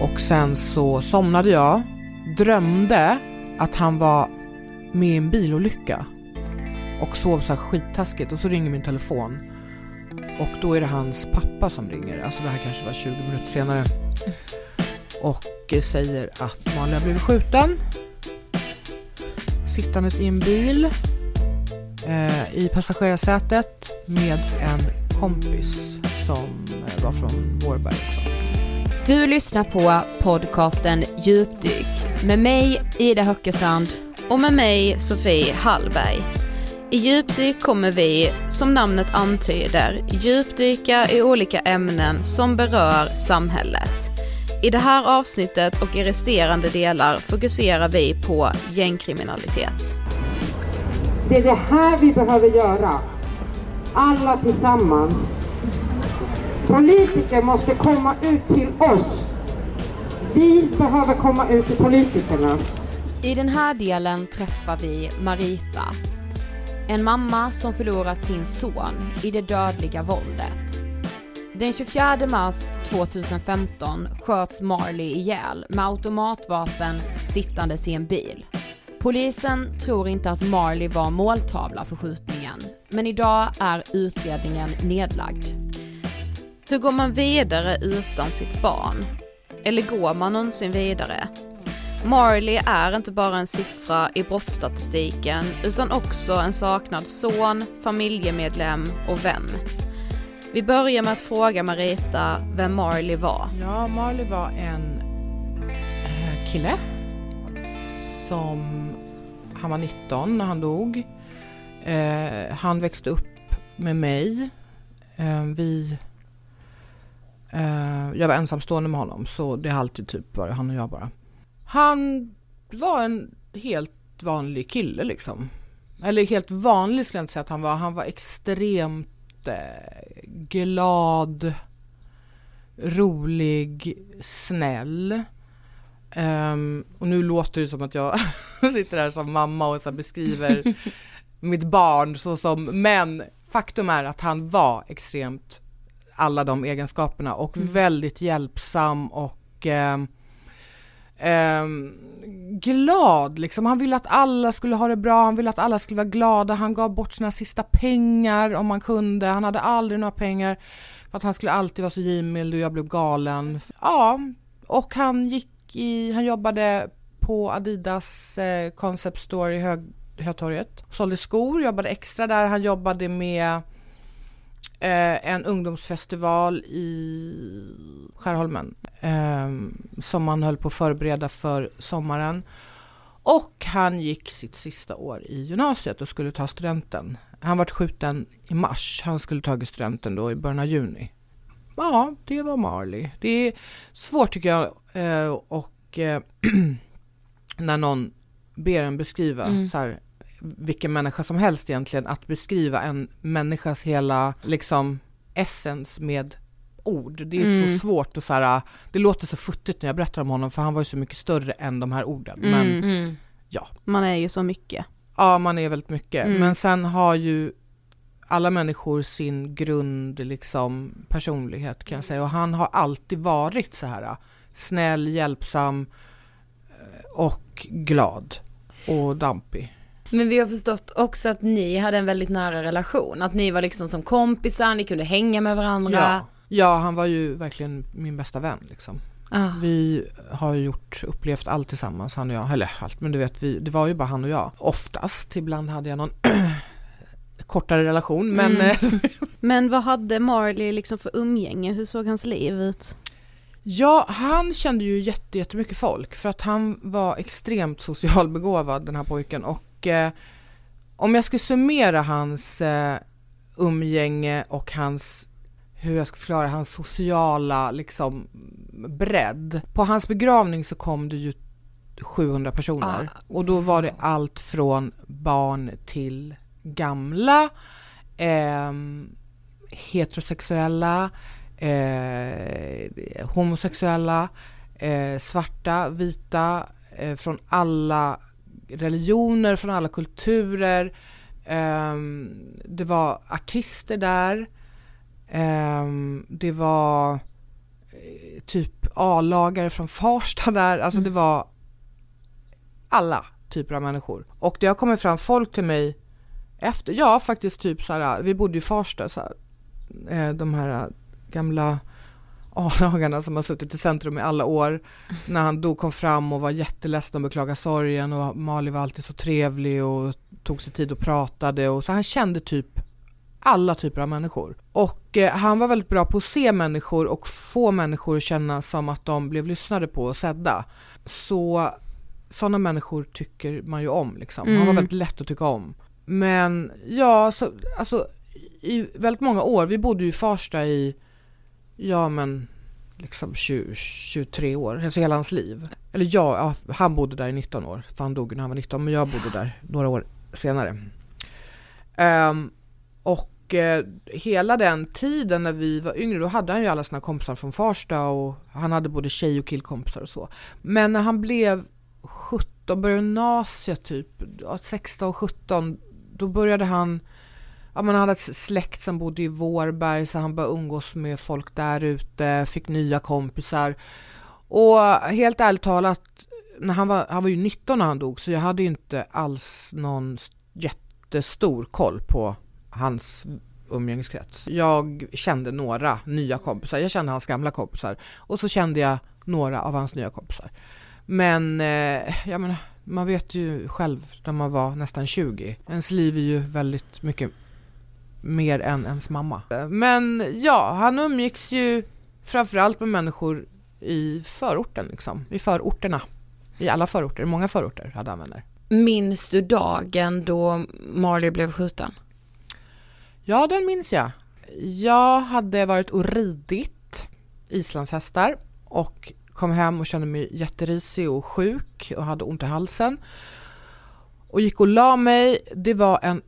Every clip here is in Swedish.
och sen så somnade jag, drömde att han var med i en bilolycka och sov så här skittaskigt. Och så ringer min telefon. Och då är det hans pappa som ringer, alltså det här kanske var 20 minuter senare. Och säger att Malin har blivit skjuten. Sittandes i en bil eh, i passagerarsätet med en kompis som var från Vårberg också. Du lyssnar på podcasten Djupdyk med mig Ida Höckestrand och med mig Sofie Hallberg. I Djupdyk kommer vi, som namnet antyder, djupdyka i olika ämnen som berör samhället. I det här avsnittet och i resterande delar fokuserar vi på gängkriminalitet. Det är det här vi behöver göra. Alla tillsammans. Politiker måste komma ut till oss. Vi behöver komma ut till politikerna. I den här delen träffar vi Marita. En mamma som förlorat sin son i det dödliga våldet. Den 24 mars 2015 sköts Marley ihjäl med automatvapen sittandes i en bil. Polisen tror inte att Marley var måltavla för skjutningen, men idag är utredningen nedlagd. Hur går man vidare utan sitt barn? Eller går man någonsin vidare? Marley är inte bara en siffra i brottsstatistiken utan också en saknad son, familjemedlem och vän. Vi börjar med att fråga Marita vem Marley var. Ja, Marley var en eh, kille som han var 19 när han dog. Eh, han växte upp med mig. Eh, vi jag var ensamstående med honom så det har alltid typ varit han och jag bara. Han var en helt vanlig kille liksom. Eller helt vanlig skulle jag inte säga att han var. Han var extremt glad, rolig, snäll. Um, och nu låter det som att jag sitter här som mamma och så beskriver mitt barn så som, men faktum är att han var extremt alla de egenskaperna och mm. väldigt hjälpsam och um, um, glad liksom. Han ville att alla skulle ha det bra, han ville att alla skulle vara glada, han gav bort sina sista pengar om man kunde, han hade aldrig några pengar för att han skulle alltid vara så givmild och jag blev galen. Ja, och han gick i, han jobbade på Adidas eh, Concept Store i Hög, Hötorget. Sålde skor, jobbade extra där. Han jobbade med eh, en ungdomsfestival i Skärholmen eh, som man höll på att förbereda för sommaren. Och han gick sitt sista år i gymnasiet och skulle ta studenten. Han var skjuten i mars, han skulle tagit studenten då i början av juni. Ja, det var Marley. Det är svårt tycker jag eh, och eh, när någon ber en beskriva mm. så här, vilken människa som helst egentligen, att beskriva en människas hela liksom essens med ord. Det är mm. så svårt och så här, det låter så futtigt när jag berättar om honom för han var ju så mycket större än de här orden. Mm. Men mm. ja. Man är ju så mycket. Ja, man är väldigt mycket. Mm. Men sen har ju alla människor sin grund liksom personlighet kan jag säga och han har alltid varit så här snäll, hjälpsam eh, och glad och dampig. Men vi har förstått också att ni hade en väldigt nära relation, att ni var liksom som kompisar, ni kunde hänga med varandra. Ja, ja han var ju verkligen min bästa vän liksom. Ah. Vi har gjort, upplevt allt tillsammans han och jag, eller allt men du vet vi, det var ju bara han och jag. Oftast, ibland hade jag någon kortare relation men... Mm. men vad hade Marley liksom för umgänge, hur såg hans liv ut? Ja, han kände ju jättemycket folk för att han var extremt socialbegåvad den här pojken och eh, om jag skulle summera hans eh, umgänge och hans hur jag ska förklara hans sociala liksom bredd. På hans begravning så kom det ju 700 personer ah. och då var det allt från barn till gamla, eh, heterosexuella, eh, homosexuella, eh, svarta, vita, eh, från alla religioner, från alla kulturer. Ehm, det var artister där. Ehm, det var eh, typ A-lagare från Farsta där, alltså det var alla typer av människor. Och det har kommit fram folk till mig efter, ja faktiskt typ så här, vi bodde i Farsta, så här, eh, de här gamla A-lagarna som har suttit i centrum i alla år. När han då kom fram och var jätteledsen och beklagade sorgen och Mali var alltid så trevlig och tog sig tid och pratade och så han kände typ alla typer av människor. Och eh, han var väldigt bra på att se människor och få människor att känna som att de blev lyssnade på och sedda. Så sådana människor tycker man ju om liksom. Han var väldigt lätt att tycka om. Men ja, så, alltså i väldigt många år, vi bodde ju i Farsta i, ja men liksom 20, 23 år, alltså hela hans liv. Eller ja, ja, han bodde där i 19 år, för han dog när han var 19, men jag bodde där några år senare. Um, och eh, hela den tiden när vi var yngre, då hade han ju alla sina kompisar från Farsta och han hade både tjej och killkompisar och så. Men när han blev 17, började gymnasiet typ, 16, 17, då började han Ja, men han hade ett släkt som bodde i Vårberg så han började umgås med folk där ute, fick nya kompisar. Och helt ärligt talat, när han, var, han var ju 19 när han dog så jag hade inte alls någon jättestor koll på hans umgängeskrets. Jag kände några nya kompisar, jag kände hans gamla kompisar och så kände jag några av hans nya kompisar. Men eh, jag menar, man vet ju själv när man var nästan 20, ens liv är ju väldigt mycket mer än ens mamma. Men ja, han umgicks ju framförallt med människor i förorten liksom, i förorterna. I alla förorter, många förorter hade han vänner. Minns du dagen då Marley blev skjuten? Ja, den minns jag. Jag hade varit och ridit islandshästar och kom hem och kände mig jätterisig och sjuk och hade ont i halsen. Och gick och la mig. Det var en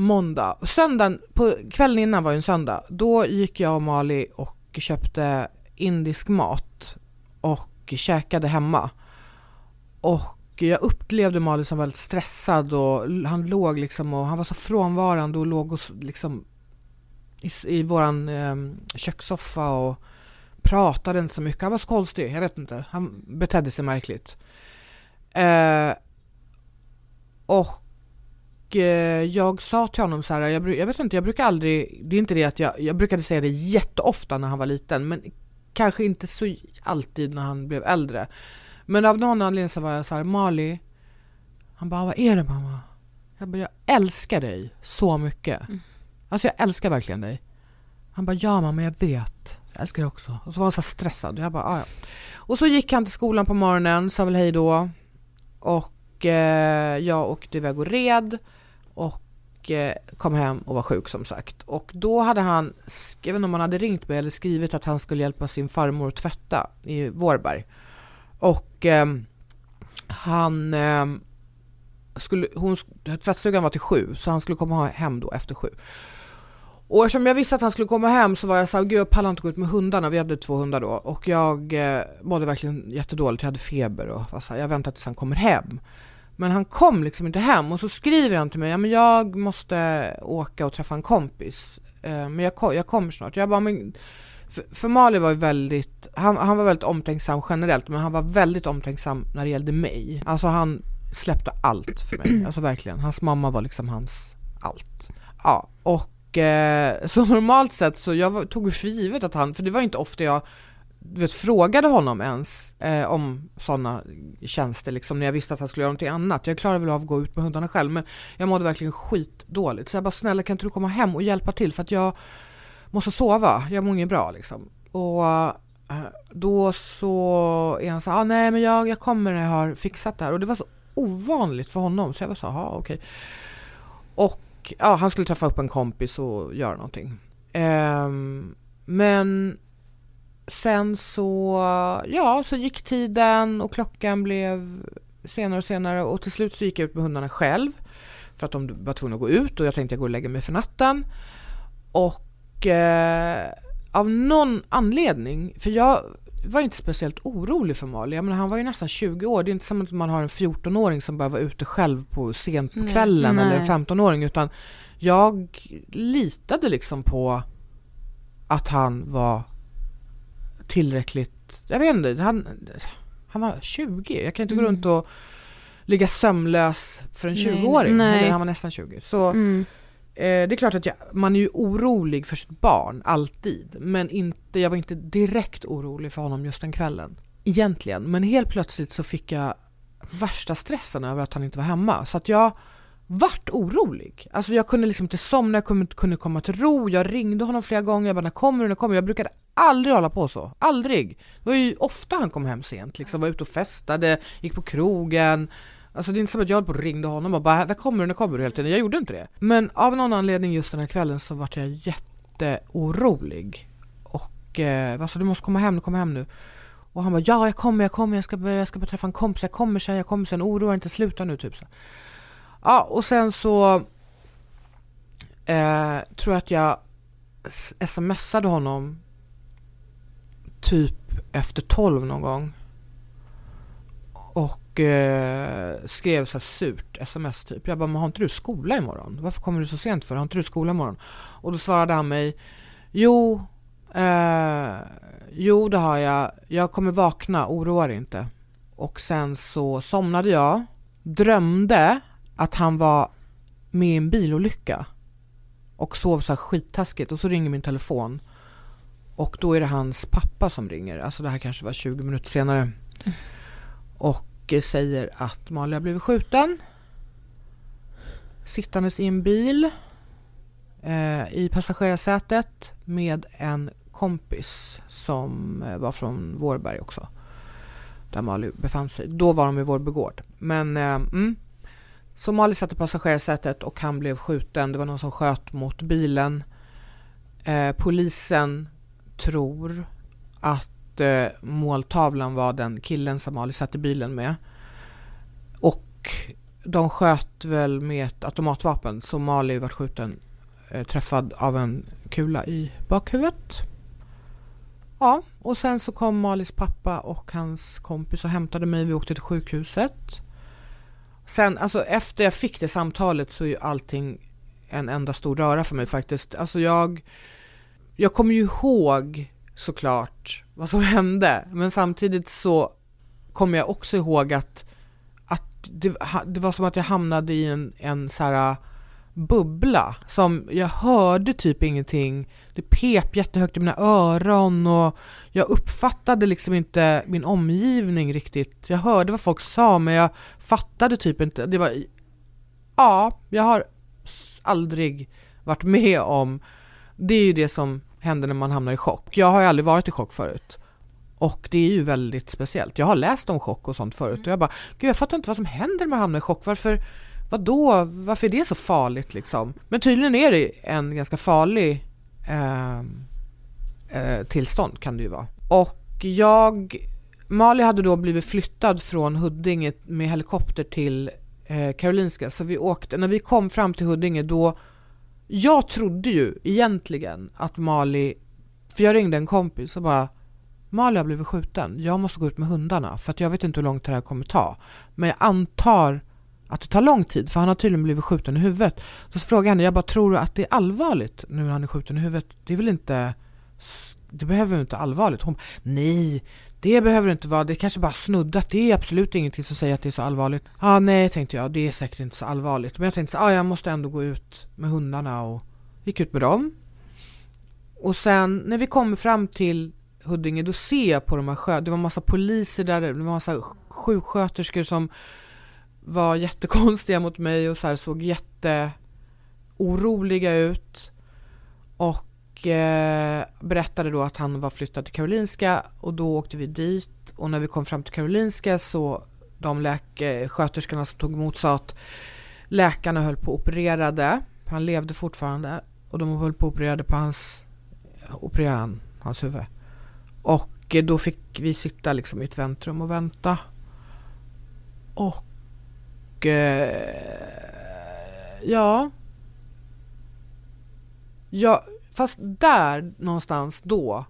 måndag. Söndagen, på kvällen innan var ju en söndag. Då gick jag och Mali och köpte indisk mat och käkade hemma. Och jag upplevde Mali som väldigt stressad och han låg liksom och han var så frånvarande och låg och liksom i, i våran eh, kökssoffa och pratade inte så mycket. Han var så konstig, jag vet inte. Han betedde sig märkligt. Eh, och jag sa till honom så här, jag, jag, vet inte, jag brukar aldrig, det är inte det att jag, jag brukade säga det jätteofta när han var liten, men kanske inte så alltid när han blev äldre. Men av någon anledning så var jag så här, Mali, han bara, vad är det mamma? Jag bara, jag älskar dig så mycket. Mm. Alltså jag älskar verkligen dig. Han bara, ja mamma jag vet. Jag älskar dig också. Och så var han så stressad. Jag bara, ja. Och så gick han till skolan på morgonen, sa väl hej då. Och eh, jag åkte iväg och red. Och eh, kom hem och var sjuk som sagt. Och då hade han, jag vet inte om han hade ringt mig eller skrivit att han skulle hjälpa sin farmor att tvätta i Vårberg. Och eh, han eh, skulle, hon, tvättstugan var till sju så han skulle komma hem då efter sju. Och eftersom jag visste att han skulle komma hem så var jag såhär, gud jag pallar inte gå ut med hundarna, vi hade två hundar då och jag eh, mådde verkligen jättedåligt, jag hade feber och var så här, jag väntar tills han kommer hem. Men han kom liksom inte hem och så skriver han till mig, ja men jag måste åka och träffa en kompis, eh, men jag, jag kommer snart. Jag bara, men för, för Mali var ju väldigt, han, han var väldigt omtänksam generellt men han var väldigt omtänksam när det gällde mig. Alltså han släppte allt för mig, alltså verkligen. Hans mamma var liksom hans allt. Ja, och eh, så normalt sett så jag tog för givet att han, för det var inte ofta jag du vet, frågade honom ens eh, om sådana tjänster liksom när jag visste att han skulle göra någonting annat. Jag klarade väl av att gå ut med hundarna själv men jag mådde verkligen skitdåligt. Så jag bara snälla kan inte du komma hem och hjälpa till för att jag måste sova, jag mår inget bra liksom. Och eh, då så är han så ah, nej men jag, jag kommer när jag har fixat det här och det var så ovanligt för honom så jag var så ja okej. Okay. Och ja, han skulle träffa upp en kompis och göra någonting. Eh, men sen så, ja, så gick tiden och klockan blev senare och senare och till slut så gick jag ut med hundarna själv för att de var tvungna att gå ut och jag tänkte jag går och lägger mig för natten. Och eh, av någon anledning, för jag var inte speciellt orolig för Mali. Jag menar, han var ju nästan 20 år. Det är inte som att man har en 14-åring som bara var ute själv på sent på kvällen nej, eller en 15-åring utan jag litade liksom på att han var tillräckligt, jag vet inte, han, han var 20, jag kan inte gå Mm. runt och ligga sömnlös för en Nej, 20-åring, nej. han var nästan 20. Så Mm. eh, det är klart att jag, man är ju orolig för sitt barn, alltid. Men inte, jag var inte direkt orolig för honom just den kvällen. Egentligen. Men helt plötsligt så fick jag värsta stressen över att han inte var hemma. Så att jag vart orolig. Alltså jag kunde liksom inte somna, jag kunde, kunde komma till ro. Jag ringde honom flera gånger, jag bara när kommer du, när kommer du? Jag brukade aldrig hålla på så. Aldrig. Det var ju ofta han kom hem sent, liksom var ute och festade, gick på krogen. Alltså det är inte som att jag höll på och ringde honom och bara när kommer du, när kommer du hela tiden. Jag gjorde inte det. Men av någon anledning just den här kvällen så vart jag jätteorolig. Och eh, alltså du måste komma hem, du kommer hem nu. Och han bara ja jag kommer, jag kommer, jag ska, jag ska bara träffa en kompis, jag kommer sen, jag kommer sen, oroa dig inte, sluta nu typ så. Ja och sen så eh, tror jag att jag smsade honom typ efter 12 någon gång. Och eh, skrev så här surt sms typ. Jag bara, men har inte du skola imorgon? Varför kommer du så sent för? Har inte du skola imorgon? Och då svarade han mig, jo, eh, jo det har jag. Jag kommer vakna, oroa dig inte. Och sen så somnade jag, drömde att han var med i en bilolycka och sov så här skittaskigt och så ringer min telefon och då är det hans pappa som ringer, alltså det här kanske var 20 minuter senare och eh, säger att Malin har blivit skjuten sittandes i en bil eh, i passagerarsätet med en kompis som eh, var från Vårberg också där Mali befann sig. Då var de i Vårby gård. Men eh, mm. Så Mali satt i passagerarsätet och han blev skjuten. Det var någon som sköt mot bilen. Eh, polisen tror att eh, måltavlan var den killen som Mali satt i bilen med. Och de sköt väl med ett automatvapen så Mali vart skjuten eh, träffad av en kula i bakhuvudet. Ja, och sen så kom Malis pappa och hans kompis och hämtade mig. Vi åkte till sjukhuset. Sen, alltså efter jag fick det samtalet så är ju allting en enda stor röra för mig faktiskt. Alltså jag, jag kommer ju ihåg såklart vad som hände, men samtidigt så kommer jag också ihåg att, att det, det var som att jag hamnade i en, en så här bubbla som jag hörde typ ingenting. Det pep jättehögt i mina öron och jag uppfattade liksom inte min omgivning riktigt. Jag hörde vad folk sa men jag fattade typ inte. Det var, ja, jag har aldrig varit med om, det är ju det som händer när man hamnar i chock. Jag har ju aldrig varit i chock förut. Och det är ju väldigt speciellt. Jag har läst om chock och sånt förut och jag bara, gud jag fattar inte vad som händer när man hamnar i chock. Varför, vadå, varför är det så farligt liksom? Men tydligen är det en ganska farlig eh, eh, tillstånd kan det ju vara. Och jag, Mali hade då blivit flyttad från Huddinge med helikopter till eh, Karolinska så vi åkte, när vi kom fram till Huddinge då, jag trodde ju egentligen att Mali, för jag ringde en kompis och bara Mali har blivit skjuten, jag måste gå ut med hundarna för att jag vet inte hur långt det här kommer ta. Men jag antar att det tar lång tid för han har tydligen blivit skjuten i huvudet. Så frågade jag henne, jag bara tror du att det är allvarligt nu när han är skjuten i huvudet? Det är väl inte, det behöver väl inte allvarligt? Hon nej, det behöver det inte vara, det är kanske bara snuddat, det är absolut ingenting som säger att det är så allvarligt. Ja ah, nej tänkte jag, det är säkert inte så allvarligt. Men jag tänkte så, ah, jag måste ändå gå ut med hundarna och gick ut med dem. Och sen när vi kommer fram till Huddinge då ser jag på de här sjö, det var massa poliser där, det var massa sjuksköterskor som var jättekonstiga mot mig och så här såg jätteoroliga ut. Och eh, berättade då att han var flyttad till Karolinska och då åkte vi dit och när vi kom fram till Karolinska så de läke, sköterskorna som tog emot sa att läkarna höll på och opererade. Han levde fortfarande och de höll på och opererade på hans, opererade han, hans huvud. Och då fick vi sitta liksom i ett väntrum och vänta. Och eh, ja. Ja, fast där någonstans då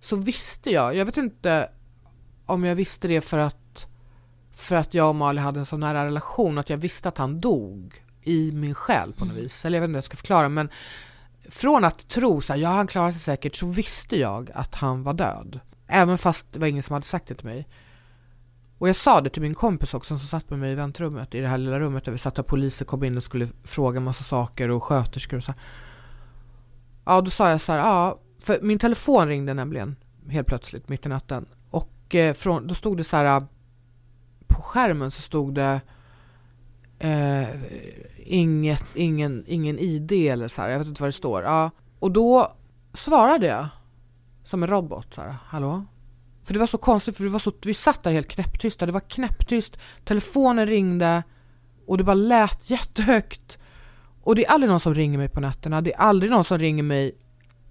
så visste jag, jag vet inte om jag visste det för att för att jag och Mali hade en så nära relation att jag visste att han dog i min själ på något vis. Eller jag vet inte hur jag ska förklara men från att tro så här, ja han klarar sig säkert så visste jag att han var död. Även fast det var ingen som hade sagt det till mig. Och jag sa det till min kompis också som satt med mig i väntrummet, i det här lilla rummet där vi satt och poliser kom in och skulle fråga massa saker och sköterskor och så. här. Ja, då sa jag så här, ja, för min telefon ringde nämligen helt plötsligt mitt i natten. Och eh, från, då stod det så här, på skärmen så stod det eh, inget, ingen, ingen ID eller så här, jag vet inte vad det står. Ja, och då svarade jag som en robot så här, hallå? För det var så konstigt för det var så, vi satt där helt knäpptysta, det var knäpptyst, telefonen ringde och det bara lät jättehögt. Och det är aldrig någon som ringer mig på nätterna, det är aldrig någon som ringer mig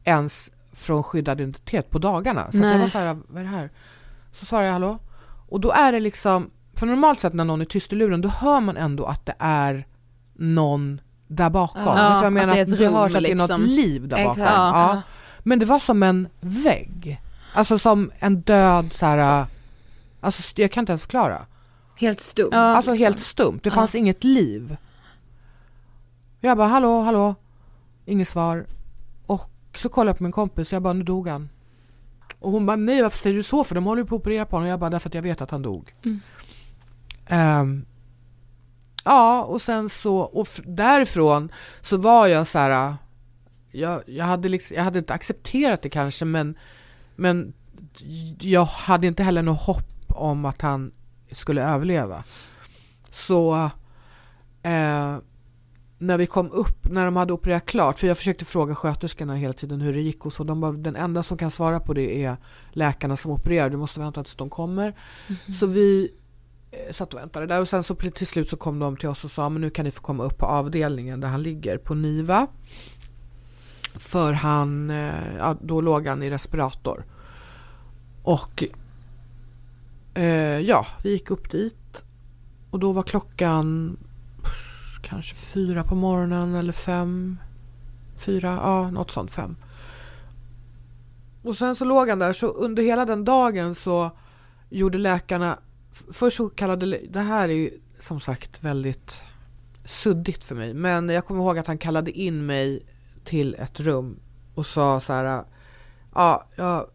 ens från skyddad identitet på dagarna. Så att jag var så här, vad är det här? Så svarar jag hallå? Och då är det liksom, för normalt sett när någon är tyst i luren då hör man ändå att det är någon där bakom. Ja, Vet du vad jag att menar? det är Att ett det rum, hörs att det är liksom. något liv där bakom. Exakt. Ja. Men det var som en vägg. Alltså som en död så här. Alltså st- jag kan inte ens förklara. Helt stum. Ja. Alltså helt stumt, det Ja. fanns inget liv. Jag bara hallå, hallå, inget svar. Och så kollade jag på min kompis och jag bara nu dog han. Och hon bara nej varför säger du så för de håller ju på att operera på honom och jag bara därför att jag vet att han dog. Mm. Ehm, ja och sen så, och därifrån så var jag så här. Jag, jag, hade liksom, jag hade inte accepterat det kanske men, men jag hade inte heller något hopp om att han skulle överleva. Så eh, när vi kom upp, när de hade opererat klart, för jag försökte fråga sköterskorna hela tiden hur det gick och så, de bara, den enda som kan svara på det är läkarna som opererar, du måste vänta tills de kommer. Så vi eh, satt och väntade där och sen så till slut så kom de till oss och sa men nu kan ni få komma upp på avdelningen där han ligger på NIVA. För han, eh, ja, då låg han i respirator. Och eh, ja, vi gick upp dit och då var klockan kanske fyra på morgonen eller fem. Fyra, ja något sånt, fem. Och sen så låg han där så under hela den dagen så gjorde läkarna Först så kallade, det här är ju som sagt väldigt suddigt för mig men jag kommer ihåg att han kallade in mig till ett rum och sa så här ja, ja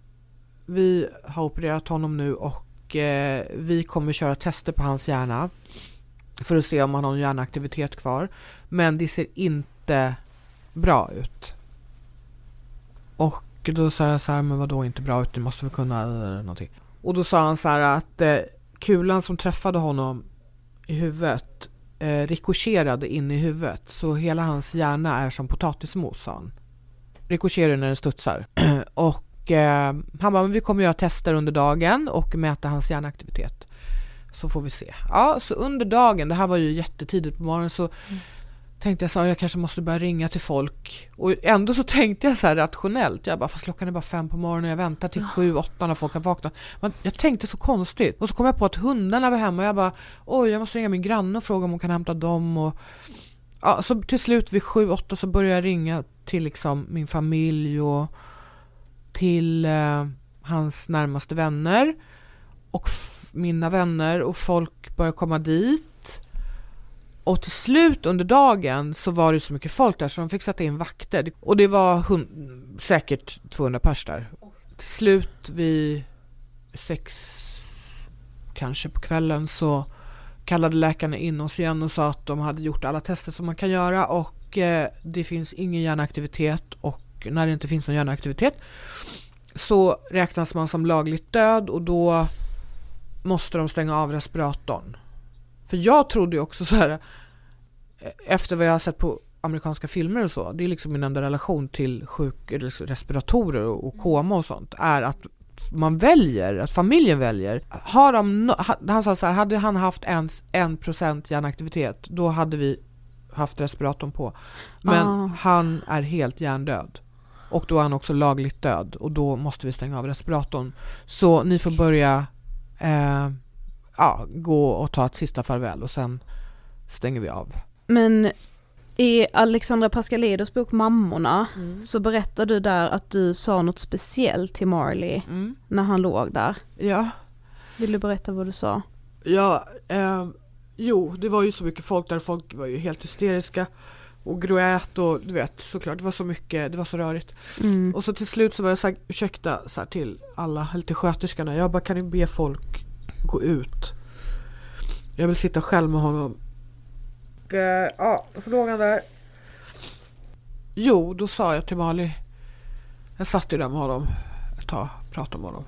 vi har opererat honom nu och eh, vi kommer köra tester på hans hjärna för att se om han har någon hjärnaktivitet kvar. Men det ser inte bra ut. Och då sa jag så här, men vadå inte bra ut, det måste vi kunna eller någonting. Och då sa han så här att eh, kulan som träffade honom i huvudet eh, rikoscherade in i huvudet så hela hans hjärna är som potatismos sa han. Rikoscherar när den studsar. och eh, han bara, men vi kommer göra tester under dagen och mäta hans hjärnaktivitet. Så får vi se. Ja, så under dagen, det här var ju jättetidigt på morgonen så mm tänkte jag så här, jag kanske måste börja ringa till folk. Och ändå så tänkte jag så här rationellt. Jag bara, fast klockan är bara fem på morgonen, jag väntar till sju, åtta när folk har vaknat. Men jag tänkte så konstigt. Och så kom jag på att hundarna var hemma och jag bara, oj jag måste ringa min granne och fråga om hon kan hämta dem. Och, ja, så till slut vid sju, åtta så började jag ringa till liksom min familj och till eh, hans närmaste vänner och mina vänner och folk började komma dit. Och till slut under dagen så var det så mycket folk där så de fick sätta in vakter och det var säkert 200 pers där. Till slut vid sex kanske på kvällen så kallade läkarna in oss igen och sa att de hade gjort alla tester som man kan göra och eh, det finns ingen hjärnaktivitet och när det inte finns någon hjärnaktivitet så räknas man som lagligt död och då måste de stänga av respiratorn. För jag trodde ju också så här eh, efter vad jag har sett på amerikanska filmer och så, det är liksom min enda relation till sjuk, liksom respiratorer och, och koma och sånt, är att man väljer, att familjen väljer. Har de, no, han sa så här, hade han haft ens en procent hjärnaktivitet, då hade vi haft respiratorn på. Men Ah. han är helt hjärndöd. Och då är han också lagligt död och då måste vi stänga av respiratorn. Så ni får börja eh, ja, gå och ta ett sista farväl och sen stänger vi av. Men i Alexandra Pascalidos bok Mammorna så berättar du där att du sa något speciellt till Marley Mm. när han låg där. Ja, Vill du berätta vad du sa? ja eh, jo det var ju så mycket folk där, folk var ju helt hysteriska och grät och du vet såklart det var så mycket, det var så rörigt. Mm. Och så till slut så var jag så här, ursäkta så här, till alla, eller till sköterskorna, jag bara kan ni be folk gå ut? Jag vill sitta själv med honom. Och, eh, ja, så låg han där. Jo, då sa jag till Mali, jag satt ju där med honom ett tag, pratade med honom.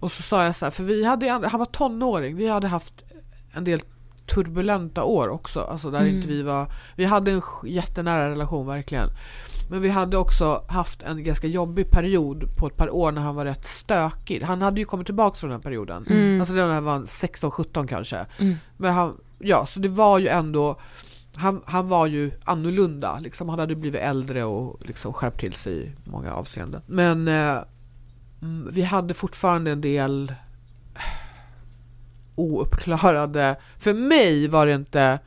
Och så sa jag så här, för vi hade, han var tonåring, vi hade haft en del turbulenta år också. Alltså där Mm. inte vi var, vi hade en jättenära relation verkligen. Men vi hade också haft en ganska jobbig period på ett par år när han var rätt stökig. Han hade ju kommit tillbaka från den perioden. Mm. Alltså när han var 16-17 kanske. Mm. Men han, ja så det var ju ändå han, han var ju annorlunda, liksom. han hade blivit äldre och liksom skärpt till sig i många avseenden. Men eh, mm, vi hade fortfarande en del ouppklarade, för mig var det inte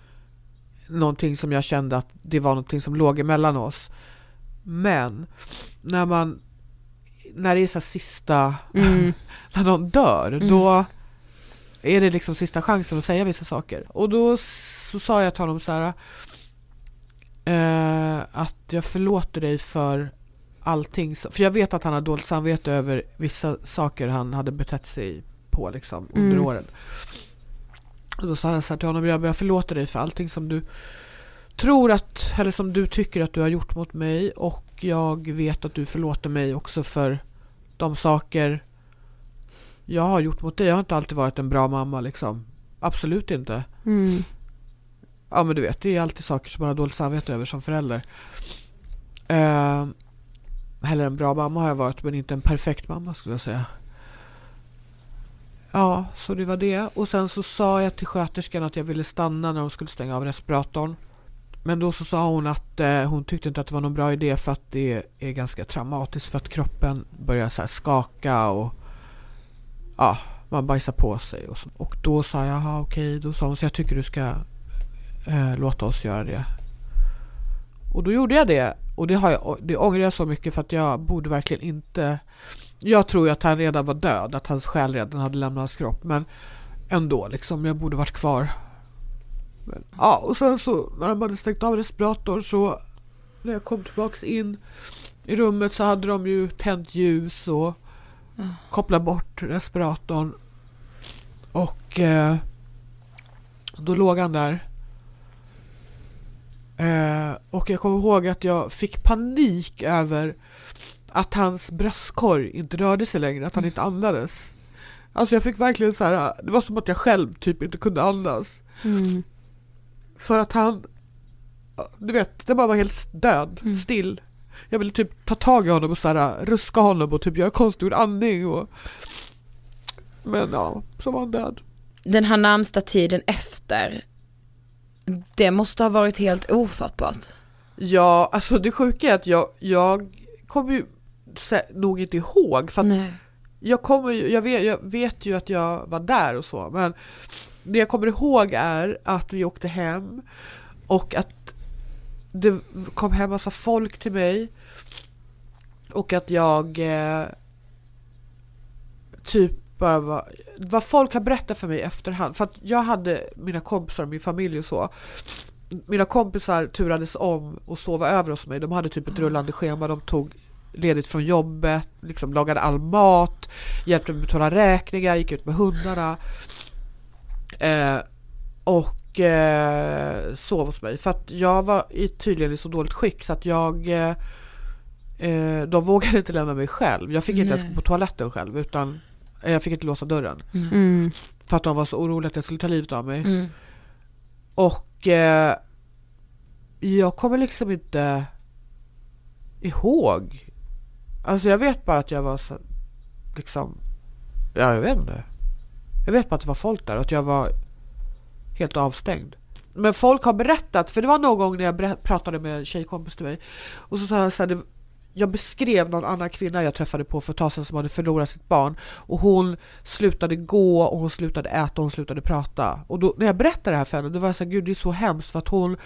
någonting som jag kände att det var någonting som låg emellan oss. Men när man, när det är så här sista, Mm. när någon dör, Mm. då är det liksom sista chansen att säga vissa saker. Och då så sa jag till honom så här eh, att jag förlåter dig för allting. För jag vet att han har dåligt samvete över vissa saker han hade betett sig på liksom under Mm. åren. Och då sa jag så här till honom, jag förlåter dig för allting som du tror att, eller som du tycker att du har gjort mot mig och jag vet att du förlåter mig också för de saker jag har gjort mot dig. Jag har inte alltid varit en bra mamma liksom. Absolut inte. Mm. Ja men du vet, det är alltid saker som man har dåligt samvete över som förälder. Uh, heller en bra mamma har jag varit men inte en perfekt mamma skulle jag säga. Ja, så det var det. Och sen så sa jag till sköterskan att jag ville stanna när de skulle stänga av respiratorn. Men då så sa hon att eh, hon tyckte inte att det var någon bra idé för att det är ganska traumatiskt för att kroppen börjar så här skaka och ja, man bajsar på sig. Och, så. och då sa jag, jaha okej, då sa hon så jag tycker du ska eh, låta oss göra det. Och då gjorde jag det. Och det, har jag, det ångrar jag så mycket för att jag borde verkligen inte... Jag tror ju att han redan var död, att hans själ redan hade lämnat hans kropp. Men ändå, liksom, jag borde varit kvar. Men, ja, och sen så när de hade stängt av respiratorn så när jag kom tillbaks in i rummet så hade de ju tänt ljus och kopplat bort respiratorn. Och eh, då låg han där. Eh, och jag kommer ihåg att jag fick panik över att hans bröstkorg inte rörde sig längre, att han inte andades. Alltså jag fick verkligen så här, det var som att jag själv typ inte kunde andas. Mm. För att han, du vet, det bara var helt död, Mm. still. Jag ville typ ta tag i honom och så här, ruska honom och typ göra konstgjord andning och... Men ja, så var han död. Den här närmsta tiden efter, det måste ha varit helt ofattbart. Ja, alltså det sjuka är att jag, jag kommer ju nog inte ihåg för att Nej. jag, kommer, jag, vet, jag vet ju att jag var där och så men det jag kommer ihåg är att vi åkte hem och att det kom hem massa folk till mig och att jag eh, typ bara var, vad folk har berättat för mig i efterhand för att jag hade mina kompisar och min familj och så mina kompisar turades om och sova över hos mig. De hade typ ett rullande schema. De tog ledigt från jobbet, liksom lagade all mat, hjälpte mig betala räkningar, gick ut med hundarna. Eh, och eh, sov hos mig. För att jag var i, tydligen i så dåligt skick så att jag eh, eh, de vågade inte lämna mig själv. Jag fick inte ens gå på toaletten själv utan jag fick inte låsa dörren. Mm. För att de var så oroliga att jag skulle ta livet av mig. Mm. Och eh, jag kommer liksom inte ihåg. Alltså jag vet bara att jag var så, liksom, ja jag vet inte. Jag vet bara att det var folk där och att jag var helt avstängd. Men folk har berättat, för det var någon gång när jag pratade med en tjejkompis till mig och så sa jag så här, det, jag beskrev någon annan kvinna jag träffade på för ett tag sedan som hade förlorat sitt barn och hon slutade gå och hon slutade äta och hon slutade prata. Och då, när jag berättade det här för henne då var jag såhär, gud det är så hemskt för att hon,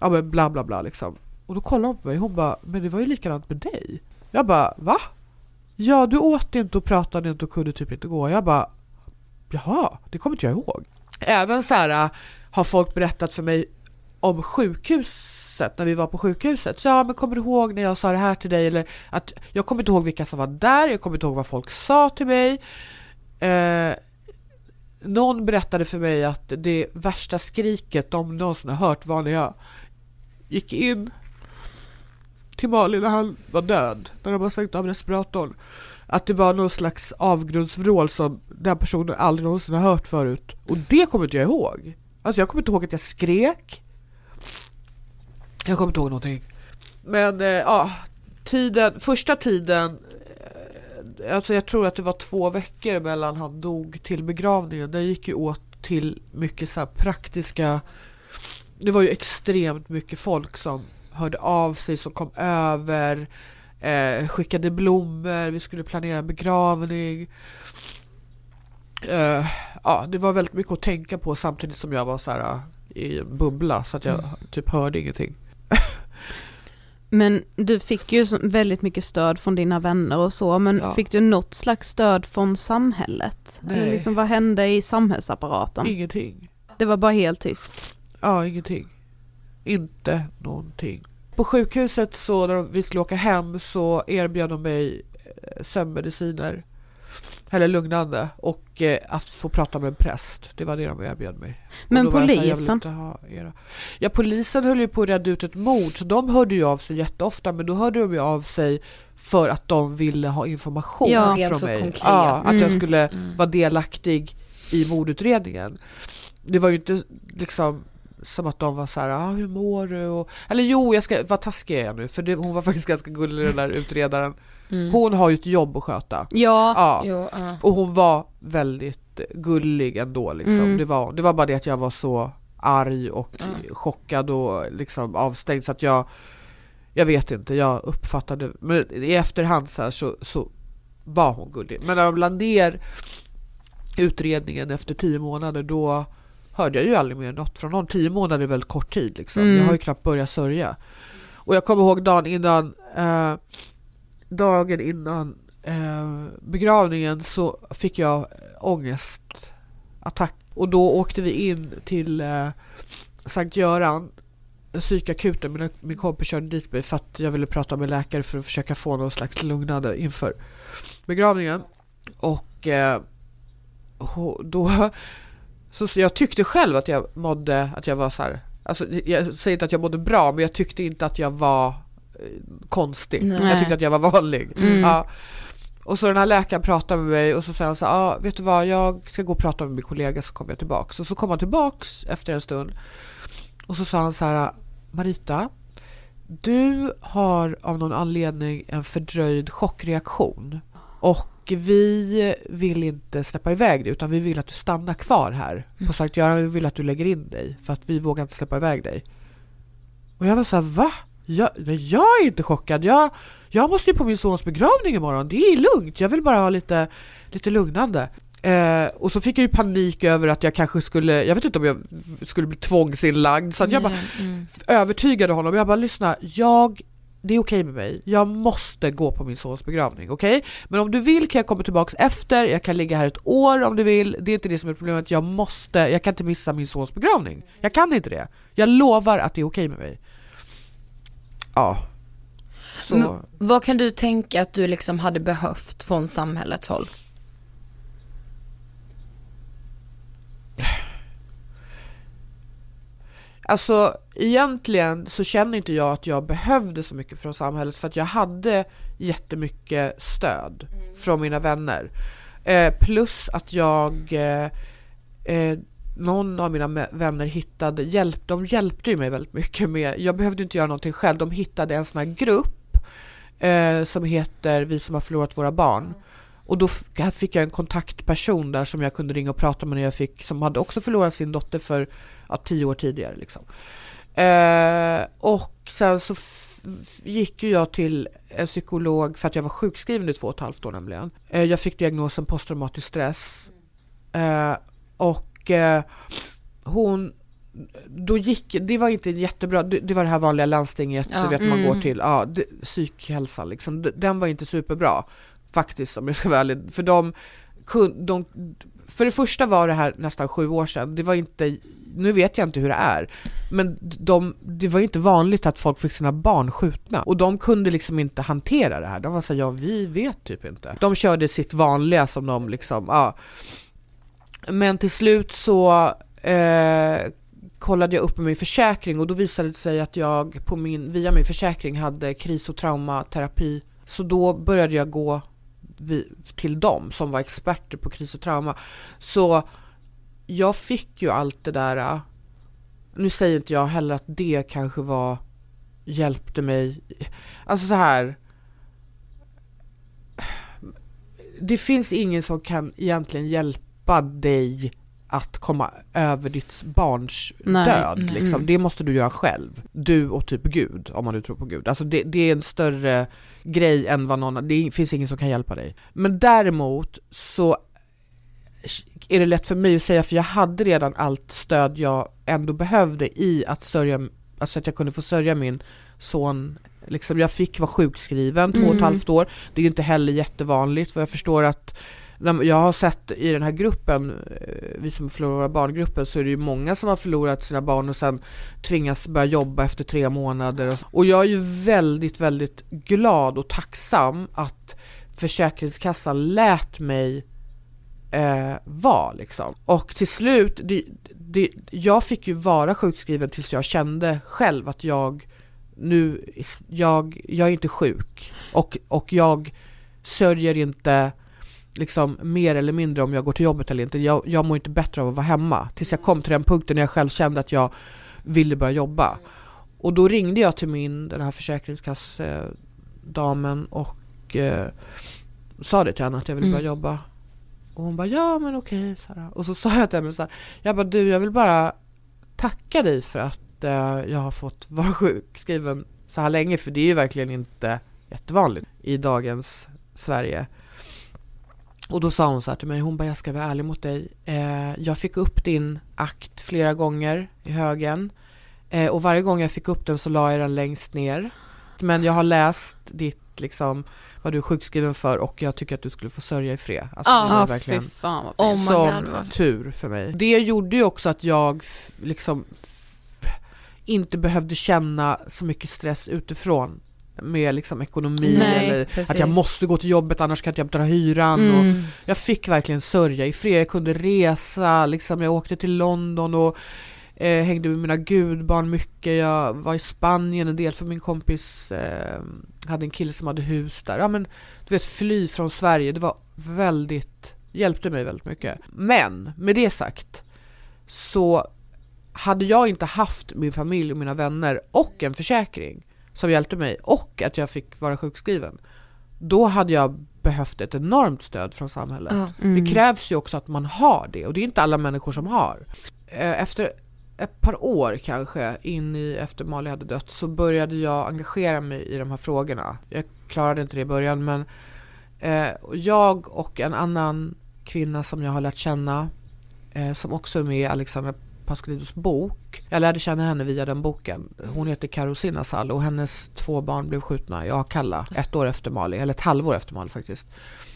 ja men bla bla bla liksom. Och då kollade hon på mig och hon bara, men det var ju likadant med dig. Jag bara, va? Ja du åt inte och pratade inte och kunde typ inte gå. Jag bara, jaha, det kommer inte jag ihåg. Även så här äh, har folk berättat för mig om sjukhus passet när vi var på sjukhuset. Så ja, men kommer du ihåg när jag sa det här till dig? Eller att jag kommer inte ihåg vilka som var där, jag kommer inte ihåg vad folk sa till mig. Eh, någon berättade för mig att det värsta skriket de någonsin har hört var när jag gick in till Malin när han var död, när de har stängt av respiratorn. Att det var någon slags avgrundsvrål som den personen aldrig någonsin har hört förut. Och det kommer inte jag ihåg. Alltså jag kommer inte ihåg att jag skrek. Jag kommer inte ihåg någonting. Men eh, ja, tiden, första tiden, eh, alltså jag tror att det var två veckor mellan han dog till begravningen. Det gick ju åt till mycket så praktiska, det var ju extremt mycket folk som hörde av sig, som kom över, eh, skickade blommor, vi skulle planera begravning. Eh, ja, det var väldigt mycket att tänka på samtidigt som jag var så här eh, i en bubbla så att jag Mm. typ hörde ingenting. Men du fick ju väldigt mycket stöd från dina vänner och så, men Ja. fick du något slags stöd från samhället? Eller Nej. liksom, vad hände i samhällsapparaten? Ingenting. Det var bara helt tyst. Ja, ingenting. Inte någonting. På sjukhuset så när vi skulle åka hem så erbjöd de mig eh, sömnmediciner. Eller lugnande och eh, att få prata med en präst. Det var det de erbjöd mig. Men jag här, jag polisen? era. Ja, polisen höll ju på att reda ut ett mord så de hörde ju av sig jätteofta men då hörde de ju av sig för att de ville ha information Ja. från mig. konkret. Ja, att jag Mm. skulle Mm. vara delaktig i mordutredningen. Det var ju inte liksom som att de var så här, ah, hur mår du? Och, eller jo, jag ska, vad taskig är jag nu? För det, hon var faktiskt ganska gullig den där utredaren. Mm. Hon har ju ett jobb att sköta. Ja, Ja. Jo, ja. Och hon var väldigt gullig ändå liksom. Mm. Det, var, det var bara det att jag var så arg och Mm. chockad och liksom avstängd så att jag jag vet inte, jag uppfattade, men i efterhand så, här så, så var hon gullig. Men när de la ner utredningen efter tio månader då hörde jag ju aldrig mer något från någon. Tio månader är väldigt kort tid liksom. Mm. Jag har ju knappt börjat sörja. Och jag kommer ihåg dagen innan eh, dagen innan eh, begravningen så fick jag ångestattack. Och då åkte vi in till eh, Sankt Göran, psykakuten. Min, min kompis körde dit mig för att jag ville prata med läkare för att försöka få någon slags lugnande inför begravningen. Och eh, då... Så, så jag tyckte själv att jag mådde, att jag var så här... Alltså, jag säger inte att jag mådde bra, men jag tyckte inte att jag var konstig. Nej. Jag tyckte att jag var vanlig. Mm. Ja. Och så den här läkaren pratade med mig och så säger han så ah, vet du vad, jag ska gå och prata med min kollega så kommer jag tillbaks. Och så kom han tillbaks efter en stund och så sa han så här, Marita, du har av någon anledning en fördröjd chockreaktion och vi vill inte släppa iväg dig utan vi vill att du stannar kvar här på Sankt Göran. Vi vill att du lägger in dig för att vi vågar inte släppa iväg dig. Och jag var så här, va? Jag, nej, jag är inte chockad. Jag, jag måste ju på min sons begravning imorgon. Det är lugnt. Jag vill bara ha lite, lite lugnande. Eh, och så fick jag ju panik över att jag kanske skulle, jag vet inte om jag skulle bli tvångsinlagd. Så att jag bara Mm. övertygade honom. Jag bara lyssna, jag, det är okej med mig. Jag måste gå på min sons begravning, okej? Men om du vill kan jag komma tillbaks efter, jag kan ligga här ett år om du vill. Det är inte det som är problemet. Jag måste, jag kan inte missa min sons begravning. Jag kan inte det. Jag lovar att det är okej med mig. Ja. Så. Men vad kan du tänka att du liksom hade behövt från samhällets håll? Alltså egentligen så känner inte jag att jag behövde så mycket från samhället för att jag hade jättemycket stöd från mina vänner. Eh, plus att jag, eh, eh, någon av mina vänner hittade hjälp, de hjälpte ju mig väldigt mycket med, jag behövde inte göra någonting själv, de hittade en sån här grupp eh, som heter Vi som har förlorat våra barn. Och då fick jag en kontaktperson där som jag kunde ringa och prata med när jag fick, som hade också förlorat sin dotter för ja, tio år tidigare. Liksom. Eh, och sen så gick ju jag till en psykolog för att jag var sjukskriven i två och ett halvt år nämligen. Eh, jag fick diagnosen posttraumatisk stress. Eh, och eh, hon då gick, det var inte jättebra, det, det var det här vanliga landstinget, Ja, du vet man mm. går till, ja, det, psykhälsan liksom, den var inte superbra faktiskt om jag ska vara ärlig. För de de, för det första var det här nästan sju år sedan, det var inte, nu vet jag inte hur det är, men de, det var inte vanligt att folk fick sina barn skjutna och de kunde liksom inte hantera det här. De var så här, ja vi vet typ inte. De körde sitt vanliga som de liksom, ja. Men till slut så eh, kollade jag upp med min försäkring och då visade det sig att jag på min, via min försäkring hade kris och traumaterapi. Så då började jag gå vi, till dem som var experter på kris och trauma. Så jag fick ju allt det där. Eh, nu säger inte jag heller att det kanske var hjälpte mig. Alltså så här. Det finns ingen som kan egentligen hjälpa dig att komma över ditt barns Nej, död. nej. Liksom. Mm. Det måste du göra själv. Du och typ Gud, om man nu tror på Gud. Alltså det, det är en större grej än vad någon, det finns ingen som kan hjälpa dig. Men däremot så är det lätt för mig att säga, för jag hade redan allt stöd jag ändå behövde i att sörja, alltså att jag kunde få sörja min son. Liksom jag fick vara sjukskriven två och ett Mm. halvt år. Det är ju inte heller jättevanligt för jag förstår att jag har sett i den här gruppen, eh, vi som förlorar våra barngruppen, så är det ju många som har förlorat sina barn och sen tvingas börja jobba efter tre månader. Och, och jag är ju väldigt, väldigt glad och tacksam att Försäkringskassan lät mig eh, vara liksom. Och till slut, det, det, jag fick ju vara sjukskriven tills jag kände själv att jag nu, jag, jag är inte sjuk och, och jag sörjer inte liksom mer eller mindre om jag går till jobbet eller inte. Jag, jag mår inte bättre av att vara hemma. Tills jag kom till den punkten när jag själv kände att jag ville börja jobba. Och då ringde jag till min, den här försäkringskassdamen och eh, sa det till henne att jag ville Mm. börja jobba. Och hon bara ja men okej Sara. Och så sa jag till henne så här, jag bara du jag vill bara tacka dig för att eh, jag har fått vara sjukskriven så här länge för det är ju verkligen inte jättevanligt i dagens Sverige. Och då sa hon så här till mig, hon bara jag ska vara ärlig mot dig. Eh, jag fick upp din akt flera gånger i högen eh, och varje gång jag fick upp den så la jag den längst ner. Men jag har läst ditt liksom vad du är sjukskriven för och jag tycker att du skulle få sörja i fred. Alltså, det var verkligen fy fan vad Oh som God, tur för mig. Det gjorde ju också att jag liksom inte behövde känna så mycket stress utifrån med liksom ekonomi Nej, eller precis. att jag måste gå till jobbet annars kan inte jag betala hyran. Och Mm. jag fick verkligen sörja i fred. Jag kunde resa, liksom, jag åkte till London och eh, hängde med mina gudbarn mycket. Jag var i Spanien en del för min kompis eh, hade en kille som hade hus där. Ja men du vet fly från Sverige, det var väldigt, hjälpte mig väldigt mycket. Men med det sagt så hade jag inte haft min familj och mina vänner och en försäkring som hjälpte mig och att jag fick vara sjukskriven, då hade jag behövt ett enormt stöd från samhället. Ja. Mm. Det krävs ju också att man har det och det är inte alla människor som har. Eh, Efter ett par år kanske in i efter Mali hade dött så började jag engagera mig i de här frågorna. Jag klarade inte det i början men eh, jag och en annan kvinna som jag har lärt känna eh, som också är med i Alexandra Pascalidous bok. Jag lärde känna henne via den boken. Hon heter Karo Sinnasal och hennes två barn blev skjutna i Akalla ett år efter Mali, eller ett halvår efter Mali faktiskt.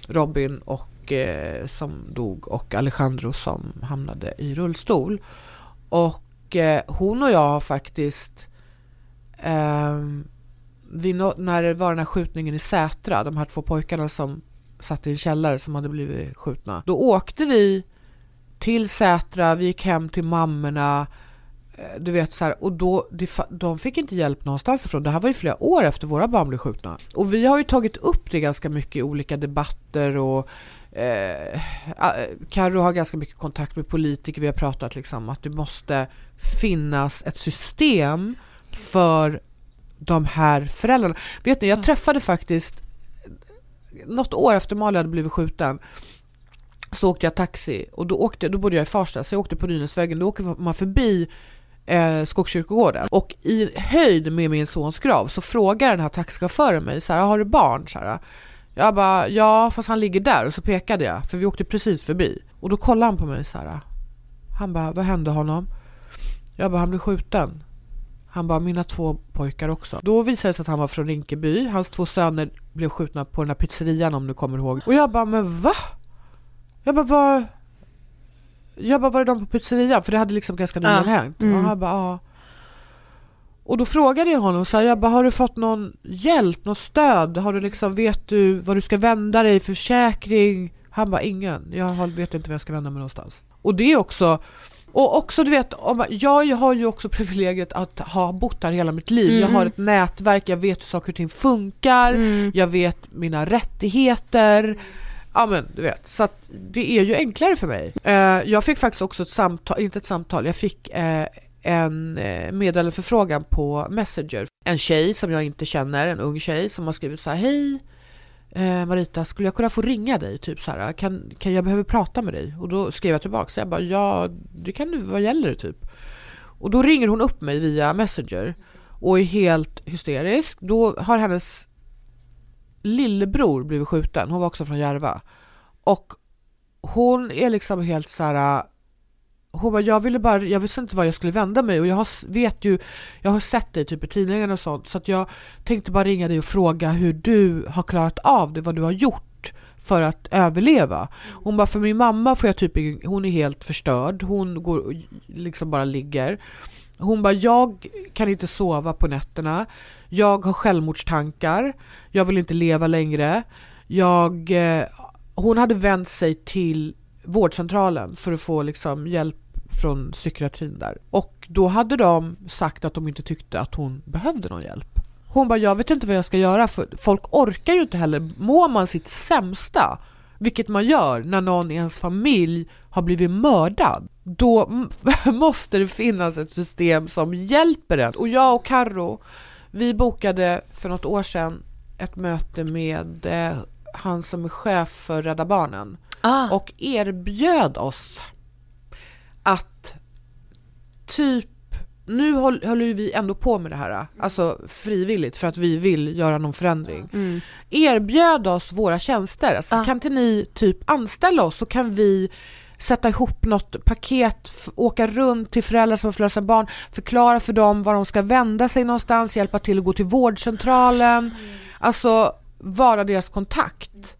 Robin och, eh, som dog och Alejandro som hamnade i rullstol. Och eh, hon och jag har faktiskt eh, vi när det var den här skjutningen i Sätra, de här två pojkarna som satt i en källare som hade blivit skjutna. Då åkte vi till Sätra, vi gick hem till mammorna, eh, du vet så här, och då, de fick inte hjälp någonstans ifrån. Det här var ju flera år efter våra barn blev skjutna. Och vi har ju tagit upp det ganska mycket i olika debatter och eh, Karo har ganska mycket kontakt med politiker. Vi har pratat liksom att det måste finnas ett system för de här föräldrarna. Vet ni, jag träffade faktiskt något år efter Malin hade blivit skjuten så åkte jag taxi och då, åkte, då bodde jag i Farsta så jag åkte på Nynäsvägen. Då åker man förbi eh, Skogskyrkogården och i höjd med min sons grav så frågar den här taxichauffören mig så här, har du barn? Så här, jag bara, ja fast han ligger där och så pekade jag för vi åkte precis förbi och då kollade han på mig så här. Han bara, vad hände honom? Jag bara, han blev skjuten. Han bara, mina två pojkar också. Då visade det sig att han var från Rinkeby. Hans två söner blev skjutna på den här pizzerian om du kommer ihåg. Och jag bara, men va? Jag bara, var... Jag bara, var är de på pizzerian? För det hade liksom ganska nyligen Ja. hänt. Mm. Och han bara, ja. Och då frågade jag honom så här, jag bara, har du fått någon hjälp, något stöd? Har du liksom, vet du vad du ska vända dig, försäkring? Han bara, ingen. Jag vet inte var jag ska vända mig någonstans. Och det är också, och också du vet, jag har ju också privilegiet att ha bott här hela mitt liv. Jag Mm. har ett nätverk, jag vet hur saker och ting funkar, Mm. jag vet mina rättigheter. Ja men du vet, så att det är ju enklare för mig. Eh, jag fick faktiskt också ett samtal, inte ett samtal, jag fick eh, en eh, meddelandeförfrågan på Messenger. En tjej som jag inte känner, en ung tjej som har skrivit så här, hej eh, Marita, skulle jag kunna få ringa dig? Typ så här, kan, kan jag behöver prata med dig? Och då skrev jag tillbaka, så jag bara, ja det kan du, vad gäller det typ? Och då ringer hon upp mig via Messenger och är helt hysterisk. Då har hennes lillebror blivit skjuten, hon var också från Järva. Och hon är liksom helt så här. Äh, hon bara, jag ville bara, jag visste inte vad jag skulle vända mig och jag har, vet ju, jag har sett dig typ i tidningarna och sånt så att jag tänkte bara ringa dig och fråga hur du har klarat av det, vad du har gjort för att överleva. Hon bara, för min mamma får jag typ, ingen- hon är helt förstörd, hon går liksom bara ligger. Hon bara, jag kan inte sova på nätterna, jag har självmordstankar, jag vill inte leva längre. Jag, eh, hon hade vänt sig till vårdcentralen för att få liksom hjälp från psykiatrin där. Och då hade de sagt att de inte tyckte att hon behövde någon hjälp. Hon bara, jag vet inte vad jag ska göra för folk orkar ju inte heller. Mår man sitt sämsta, vilket man gör när någon i ens familj har blivit mördad, då måste det finnas ett system som hjälper en. Och jag och Carro vi bokade för något år sedan ett möte med eh, han som är chef för Rädda Barnen Ah. och erbjöd oss att typ nu håll- håller ju vi ändå på med det här, alltså frivilligt för att vi vill göra någon förändring. Mm. Erbjöd oss våra tjänster, alltså, Ja. kan inte ni typ anställa oss så kan vi sätta ihop något paket, åka runt till föräldrar som har förlösa barn, förklara för dem var de ska vända sig någonstans, hjälpa till att gå till vårdcentralen, alltså vara deras kontakt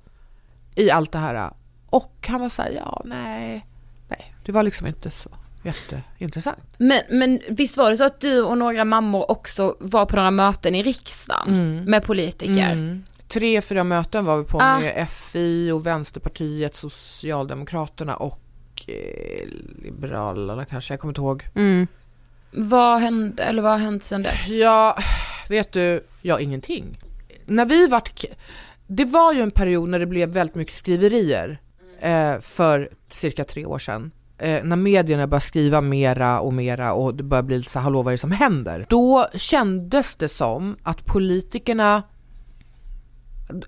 i allt det här. Och han var såhär, ja nej, nej, det var liksom inte så jätteintressant. Men, men visst var det så att du och några mammor också var på några möten i riksdagen med politiker? Mm. Tre, fyra möten var vi på Ah. med FI och Vänsterpartiet, Socialdemokraterna och eh, Liberalerna kanske, jag kommer inte ihåg. Mm. Vad hände, eller vad har hänt sedan dess? Ja, vet du, ja ingenting. När vi vart, det var ju en period när det blev väldigt mycket skriverier eh, för cirka tre år sedan. Eh, när medierna började skriva mera och mera och det började bli lite så här, hallå vad är det som händer? Då kändes det som att politikerna,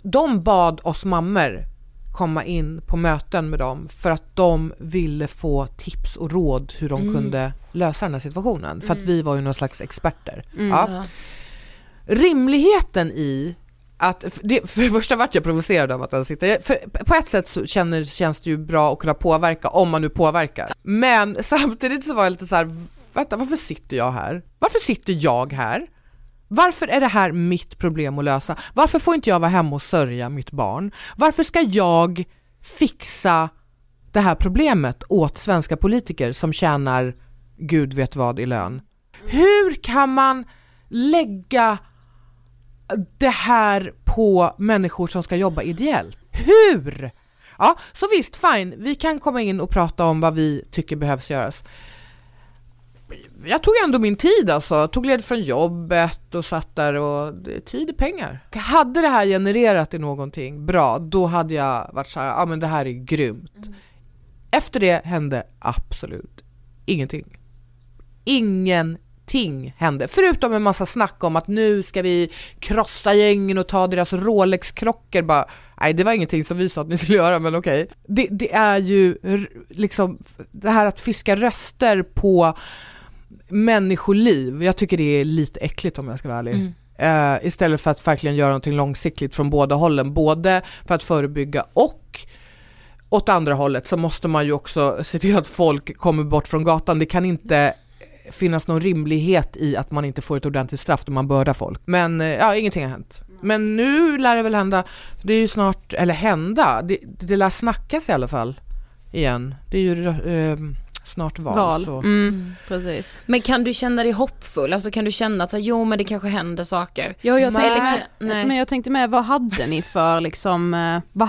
de bad oss mammor komma in på möten med dem för att de ville få tips och råd hur de kunde lösa den här situationen. För att vi var ju någon slags experter. Ja. Rimligheten i att, för det, för det första vart jag provocerad av att den sitter, för på ett sätt så känner, känns det ju bra att kunna påverka om man nu påverkar. Men samtidigt så var jag lite så här, vänta varför sitter jag här? Varför sitter jag här? Varför är det här mitt problem att lösa? Varför får inte jag vara hemma och sörja mitt barn? Varför ska jag fixa det här problemet åt svenska politiker som tjänar gud vet vad i lön? Hur kan man lägga det här på människor som ska jobba ideellt? Hur? Ja, så visst, fine, vi kan komma in och prata om vad vi tycker behövs göras. Jag tog ändå min tid alltså, Jag tog led från jobbet och satt där och tid är pengar. Hade det här genererat i någonting bra, då hade jag varit så här, ja men det här är grymt. Efter det hände absolut ingenting. Ingenting hände, förutom en massa snack om att nu ska vi krossa gängen och ta deras Rolex-klockor bara. Nej, det var ingenting som vi sa att ni skulle göra, men okej. Det, det är ju liksom det här att fiska röster på människoliv. Jag tycker det är lite äckligt om jag ska vara ärlig. Eh, istället för att verkligen göra någonting långsiktigt från båda hållen, både för att förebygga och åt andra hållet så måste man ju också se till att folk kommer bort från gatan. Det kan inte finnas någon rimlighet i att man inte får ett ordentligt straff då man bördar folk. Men eh, ja, ingenting har hänt. Men nu lär det väl hända, det är ju snart, eller hända, det, det lär snackas i alla fall. igen. Det är ju eh, snart val. Val. Så. Mm, precis. Men kan du känna dig hoppfull? Alltså kan du känna att jo men det kanske händer saker? Ja, jag Nej. tänkte, nej. men jag tänkte med, vad hade ni för liksom, eh, vad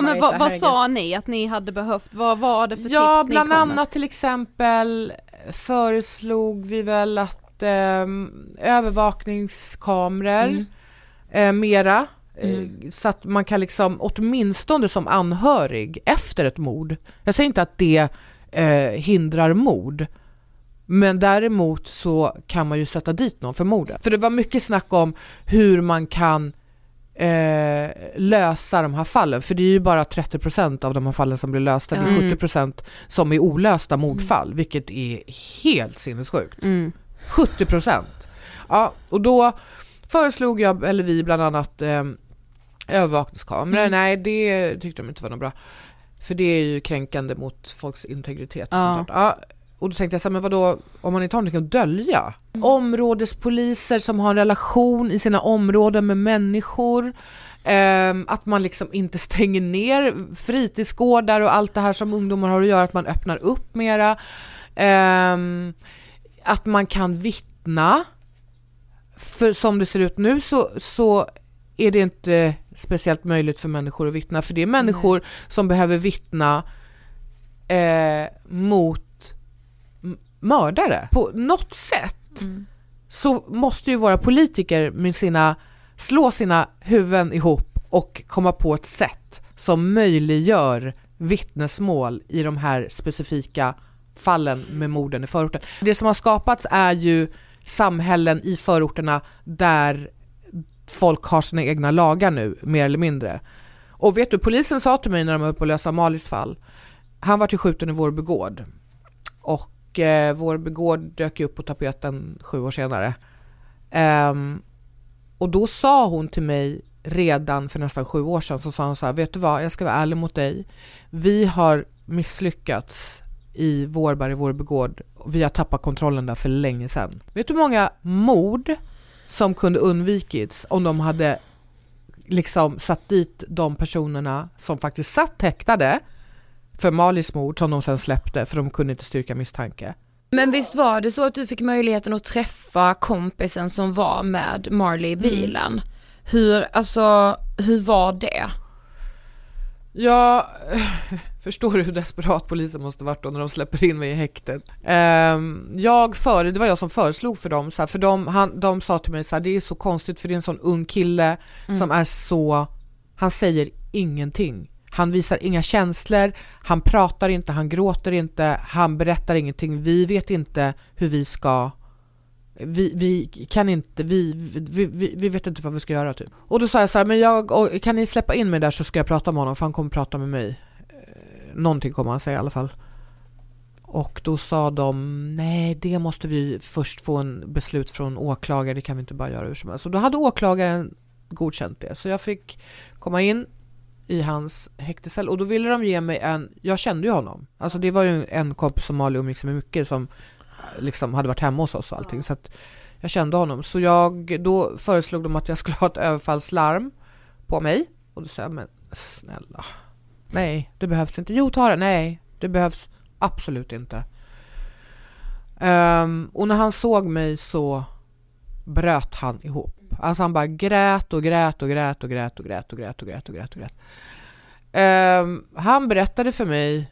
men vad, vad sa ni att ni hade behövt, vad var det för Ja, tips ni bland kom med? annat till exempel föreslog vi väl att eh, övervakningskameror Mm. eh, mera Mm. eh, så att man kan liksom åtminstone som anhörig efter ett mord. Jag säger inte att det eh, hindrar mord. Men däremot så kan man ju sätta dit någon för mordet. För det var mycket snack om hur man kan eh, lösa de här fallen. För det är ju bara 30% av de här fallen som blir lösta. Det är Mm. 70% som är olösta mordfall, vilket är helt sinnessjukt. Mm. 70%! Ja, och då föreslog jag, eller vi bland annat, eh, övervakningskameror. Mm. Nej, det tyckte de inte var något bra. För det är ju kränkande mot folks integritet. Och, Ja. sånt där. Ja, och då tänkte jag så här, men vadå, om man inte har någonting att dölja? Områdespoliser som har en relation i sina områden med människor. Ehm, att man liksom inte stänger ner fritidsgårdar och allt det här som ungdomar har att göra, att man öppnar upp mera. Ehm, att man kan vittna. För som det ser ut nu så, så är det inte speciellt möjligt för människor att vittna, för det är människor som behöver vittna eh, mot mördare. På något sätt så måste ju våra politiker med sina, slå sina huvuden ihop och komma på ett sätt som möjliggör vittnesmål i de här specifika fallen med morden i förorten. Det som har skapats är ju samhällen i förorterna där folk har sina egna lagar nu, mer eller mindre. Och vet du, polisen sa till mig när de var uppe och lösa Malis fall, han var till skjuten i Vårby gård. Och eh, Vårby gård dök ju upp på tapeten sju år senare. Um, och då sa hon till mig redan för nästan sju år sedan, så sa hon så här, vet du vad, jag ska vara ärlig mot dig. Vi har misslyckats i Vårberg, Vårby gård. Vi har tappat kontrollen där för länge sedan. Vet du hur många mord som kunde undvikits om de hade liksom satt dit de personerna som faktiskt satt häktade för Malis mord som de sen släppte för de kunde inte styrka misstanke. Men visst var det så att du fick möjligheten att träffa kompisen som var med Marley i bilen? Hur, alltså, hur var det? Ja, förstår du hur desperat polisen måste varit då när de släpper in mig i häktet? Ehm, jag före, det var jag som föreslog för dem, så här, för de, han, de sa till mig så här, det är så konstigt för det är en sån ung kille som är så, han säger ingenting. Han visar inga känslor, han pratar inte, han gråter inte, han berättar ingenting. Vi vet inte hur vi ska vi, vi kan inte, vi, vi, vi, vi vet inte vad vi ska göra typ. Och då sa jag så här, men jag, kan ni släppa in mig där så ska jag prata med honom för han kommer prata med mig. Eh, någonting kommer han säga i alla fall. Och då sa de, nej det måste vi först få en beslut från åklagare, det kan vi inte bara göra hur som helst. Så då hade åklagaren godkänt det. Så jag fick komma in i hans häktescell och då ville de ge mig en, jag kände ju honom. Alltså det var ju en kompis som Mali umgicks med mycket som liksom hade varit hemma hos oss och allting. Så att jag kände honom. Så jag, då föreslog de att jag skulle ha ett överfallslarm på mig. Och då sa jag, men snälla. Nej, det behövs inte. Jo, ta det. Nej, det behövs absolut inte. Ehm, och när han såg mig så bröt han ihop. Alltså han bara grät och grät och grät och grät och grät och grät och grät och grät. Och grät. Um, han berättade för mig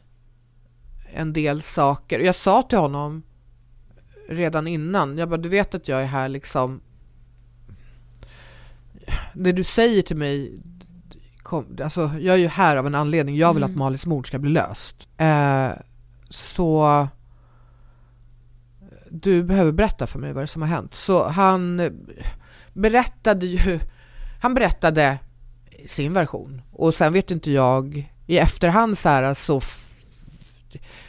en del saker. Jag sa till honom redan innan, jag bara du vet att jag är här liksom. Det du säger till mig, kom, alltså jag är ju här av en anledning. Jag vill mm. att Malis mord ska bli löst. Uh, så du behöver berätta för mig vad det är som har hänt. Så han berättade ju, han berättade sin version och sen vet inte jag, i efterhand så här så... f-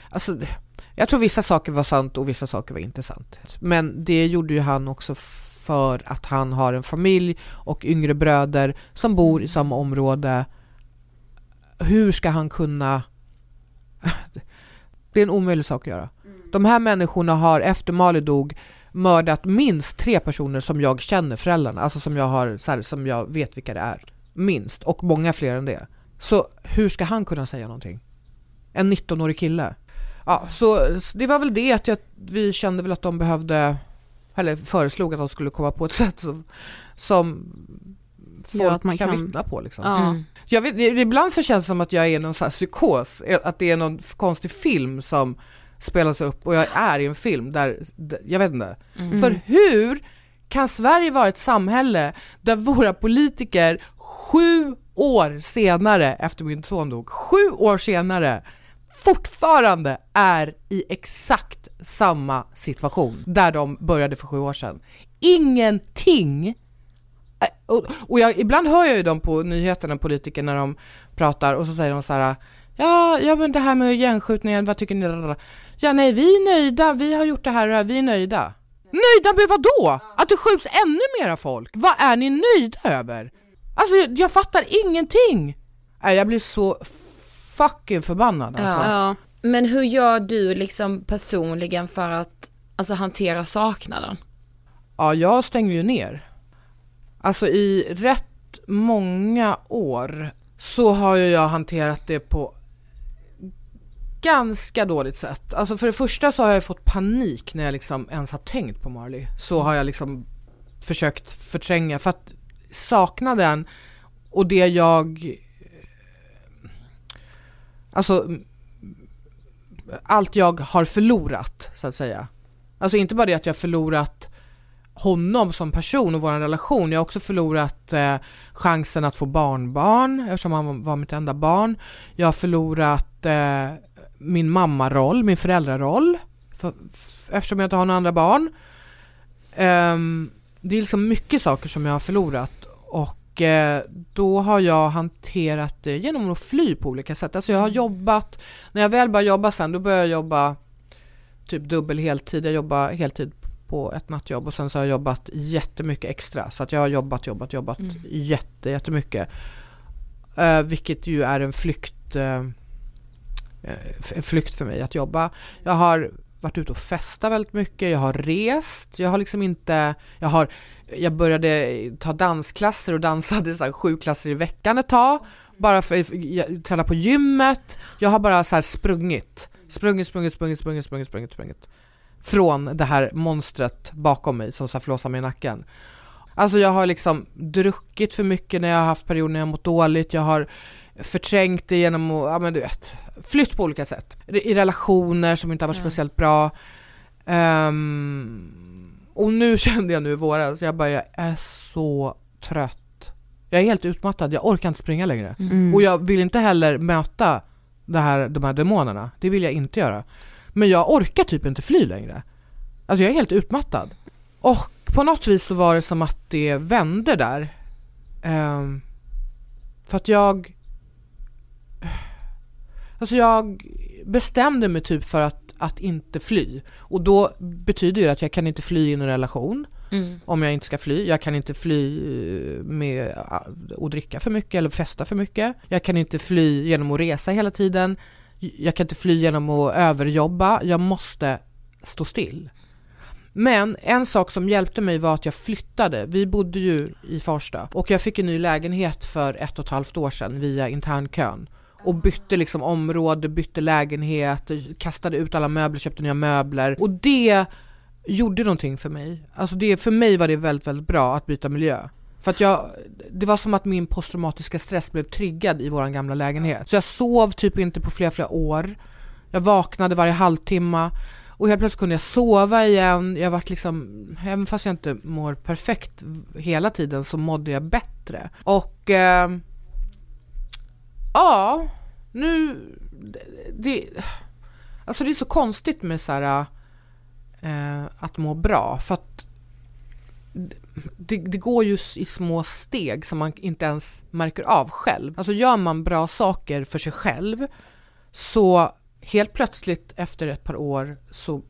Alltså, jag tror vissa saker var sant och vissa saker var inte sant. Men det gjorde ju han också för att han har en familj och yngre bröder som bor i samma område. Hur ska han kunna... Det är en omöjlig sak att göra. De här människorna har efter Mali dog mördat minst tre personer som jag känner föräldrarna, alltså som jag, har, så här, som jag vet vilka det är. Minst, och många fler än det. Så hur ska han kunna säga någonting? En 19-årig kille. Ja, så det var väl det att jag, vi kände väl att de behövde, eller föreslog att de skulle komma på ett sätt som, som folk Ja, att man kan, kan- vittna på. Liksom. Ja. Mm. Jag vet, ibland så känns det som att jag är i någon sån här psykos, att det är någon konstig film som spelas upp och jag är i en film där, jag vet inte. För hur kan Sverige vara ett samhälle där våra politiker sju år senare, efter min son dog, sju år senare fortfarande är i exakt samma situation där de började för sju år sedan. Ingenting och, och jag, ibland hör jag ju dem på nyheterna, politiker, när de pratar och så säger de så här Ja, ja men det här med gängskjutningen, vad tycker ni? Ja nej, vi är nöjda, vi har gjort det här och det här, vi är nöjda. Nöjda med vad då? Att det skjuts ännu mera folk? Vad är ni nöjda över? Alltså jag, jag fattar ingenting! Nej, jag blir så fucking förbannad alltså. Ja. Men hur gör du liksom personligen för att alltså, hantera saknaden? Ja, jag stängde ju ner. Alltså i rätt många år så har ju jag hanterat det på ganska dåligt sätt. Alltså för det första så har jag fått panik när jag liksom ens har tänkt på Marley. Så har jag liksom försökt förtränga för att saknaden och det jag eh, Alltså allt jag har förlorat så att säga. Alltså inte bara det att jag har förlorat honom som person och vår relation. Jag har också förlorat eh, chansen att få barnbarn eftersom han var mitt enda barn. Jag har förlorat eh, min mammaroll, min föräldraroll för, eftersom jag inte har några andra barn. Ehm, det är liksom mycket saker som jag har förlorat och eh, då har jag hanterat det genom att fly på olika sätt. Alltså jag har jobbat, när jag väl började jobba sen då började jag jobba typ dubbel heltid. Jag jobbar heltid på ett nattjobb och sen så har jag jobbat jättemycket extra. Så att jag har jobbat, jobbat, jobbat jätte, jättemycket. Uh, vilket ju är en flykt, eh, Eh, en flykt för mig att jobba. Jag har varit ute och festat väldigt mycket, jag har rest, jag har liksom inte, jag har, jag började ta dansklasser och dansade så här sju klasser i veckan ett tag. Bara för att träna på gymmet, jag har bara så här sprungit. Sprungit, sprungit, sprungit, sprungit, sprungit, sprungit, sprungit. Från det här monstret bakom mig som så här flåsar mig i nacken. Alltså jag har liksom druckit för mycket när jag har haft perioder när jag har mått dåligt, jag har förträngt det genom att, ja men du vet, flytt på olika sätt. I relationer som inte har varit speciellt bra. Ehm, och nu kände jag nu i våras, jag bara jag är så trött. Jag är helt utmattad, jag orkar inte springa längre. Mm. Och jag vill inte heller möta det här, de här demonerna, det vill jag inte göra. Men jag orkar typ inte fly längre. Alltså jag är helt utmattad. Och på något vis så var det som att det vände där. Ehm, för att jag... Alltså jag bestämde mig typ för att, att inte fly. Och då betyder det att jag kan inte fly i en relation Mm. om jag inte ska fly. Jag kan inte fly eh, med att dricka för mycket eller festa för mycket. Jag kan inte fly genom att resa hela tiden. Jag kan inte fly genom att överjobba. Jag måste stå still. Men en sak som hjälpte mig var att jag flyttade. Vi bodde ju i Farsta och jag fick en ny lägenhet för ett och ett halvt år sedan via internkön och bytte liksom område, bytte lägenhet, kastade ut alla möbler, köpte nya möbler och det gjorde någonting för mig. Alltså det, för mig var det väldigt, väldigt bra att byta miljö. För att jag, det var som att min posttraumatiska stress blev triggad i våran gamla lägenhet. Så jag sov typ inte på flera, flera år. Jag vaknade varje halvtimme och helt plötsligt kunde jag sova igen. Jag vart liksom, även fast jag inte mår perfekt hela tiden så mådde jag bättre. Och eh, ja, nu, det, alltså det är så konstigt med så här, eh, att må bra för att det, det går ju i små steg som man inte ens märker av själv. Alltså gör man bra saker för sig själv så helt plötsligt efter ett par år så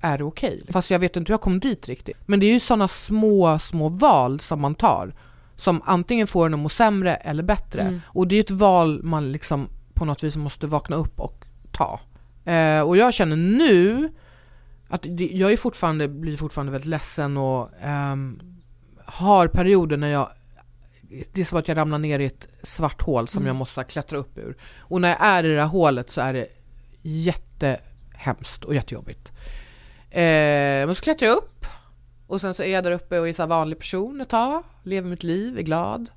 är det okej. Okay. Fast jag vet inte hur jag kom dit riktigt. Men det är ju sådana små, små val som man tar som antingen får en att må sämre eller bättre. Mm. Och det är ett val man liksom på något vis måste vakna upp och ta. Eh, och jag känner nu att det, jag är fortfarande, blir fortfarande väldigt ledsen och eh, har perioder när jag det är som att jag ramlar ner i ett svart hål som mm. jag måste klättra upp ur. Och när jag är i det där hålet så är det jättehemskt och jättejobbigt. Eh, men så klättrar jag upp och sen så är jag där uppe och är så vanlig person ett tag, lever mitt liv, är glad.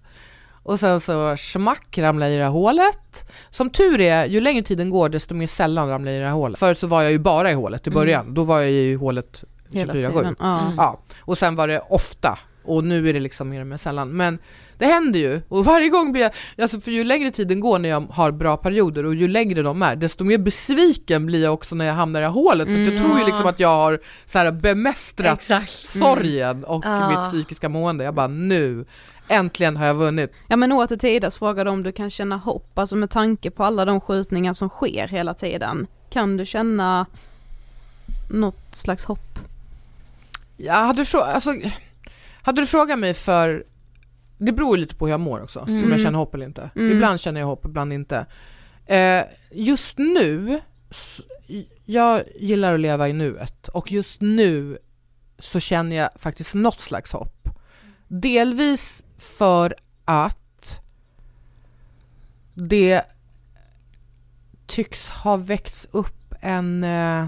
Och sen så smack ramlar jag i det här hålet. Som tur är, ju längre tiden går desto mer sällan ramlar jag i det här hålet. Förut så var jag ju bara i hålet i mm. början, mm. då var jag i hålet 24-7. Mm. Ja. Och sen var det ofta och nu är det liksom mer och mer sällan. Men det händer ju och varje gång blir jag, alltså för ju längre tiden går när jag har bra perioder och ju längre de är desto mer besviken blir jag också när jag hamnar i det här hålet för mm. jag tror ju liksom att jag har så här bemästrat Exakt. Mm. sorgen och mm. mitt psykiska mående. Jag bara nu Äntligen har jag vunnit. Ja men åter till Idas frågade om du kan känna hopp, alltså med tanke på alla de skjutningar som sker hela tiden. Kan du känna något slags hopp? Ja, hade du, alltså, hade du frågat mig för det beror lite på hur jag mår också, mm. om jag känner hopp eller inte. Mm. Ibland känner jag hopp, ibland inte. Eh, just nu, jag gillar att leva i nuet och just nu så känner jag faktiskt något slags hopp. Delvis för att det tycks ha väckts upp en eh,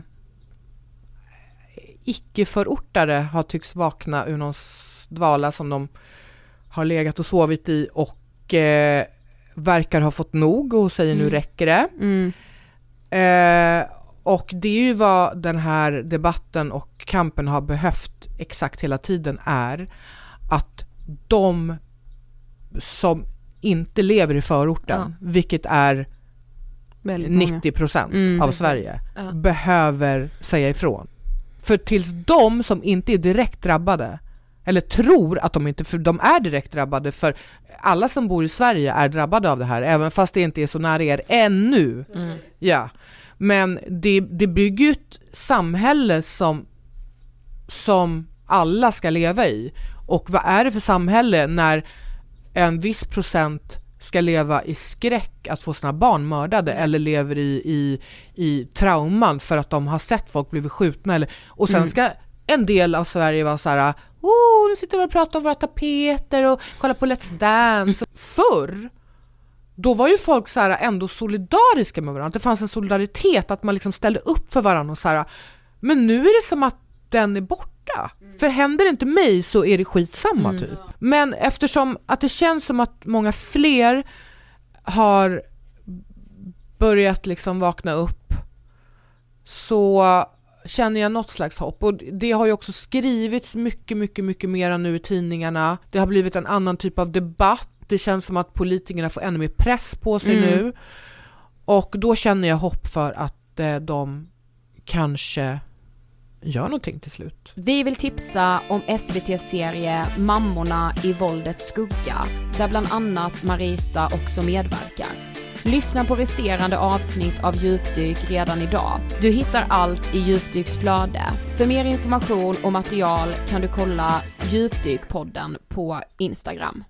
icke-förortare har tycks vakna ur någon dvala som de har legat och sovit i och eh, verkar ha fått nog och säger mm. nu räcker det. Mm. Eh, och det är ju vad den här debatten och kampen har behövt exakt hela tiden är att de som inte lever i förorten, ja. vilket är 90 procent mm, av Sverige, ja. behöver säga ifrån. För tills de som inte är direkt drabbade eller tror att de inte, för de är direkt drabbade för alla som bor i Sverige är drabbade av det här, även fast det inte är så nära er ännu. Mm. Ja. Men det, det bygger ju ett samhälle som, som alla ska leva i. Och vad är det för samhälle när en viss procent ska leva i skräck att få sina barn mördade mm. eller lever i, i, i trauman för att de har sett folk blivit skjutna eller, och sen mm. ska en del av Sverige vara så här oh, nu sitter vi och pratar om våra tapeter och kollar på Let's Dance. Förr, då var ju folk så här ändå solidariska med varandra. Det fanns en solidaritet, att man liksom ställde upp för varandra och så här. Men nu är det som att den är borta. Mm. För händer det inte mig så är det skitsamma mm. typ. Men eftersom att det känns som att många fler har börjat liksom vakna upp så känner jag något slags hopp och det har ju också skrivits mycket, mycket, mycket mer nu i tidningarna. Det har blivit en annan typ av debatt. Det känns som att politikerna får ännu mer press på sig mm. nu och då känner jag hopp för att eh, de kanske gör någonting till slut. Vi vill tipsa om SVTs serie Mammorna i våldets skugga, där bland annat Marita också medverkar. Lyssna på resterande avsnitt av Djupdyk redan idag. Du hittar allt i Djupdyks flöde. För mer information och material kan du kolla Djupdykpodden på Instagram.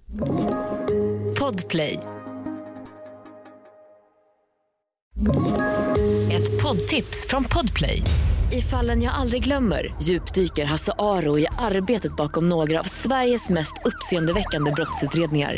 Podplay. Ett poddtips från Podplay. I fallen jag aldrig glömmer djupdyker Hasse Aro i arbetet bakom några av Sveriges mest uppseendeväckande brottsutredningar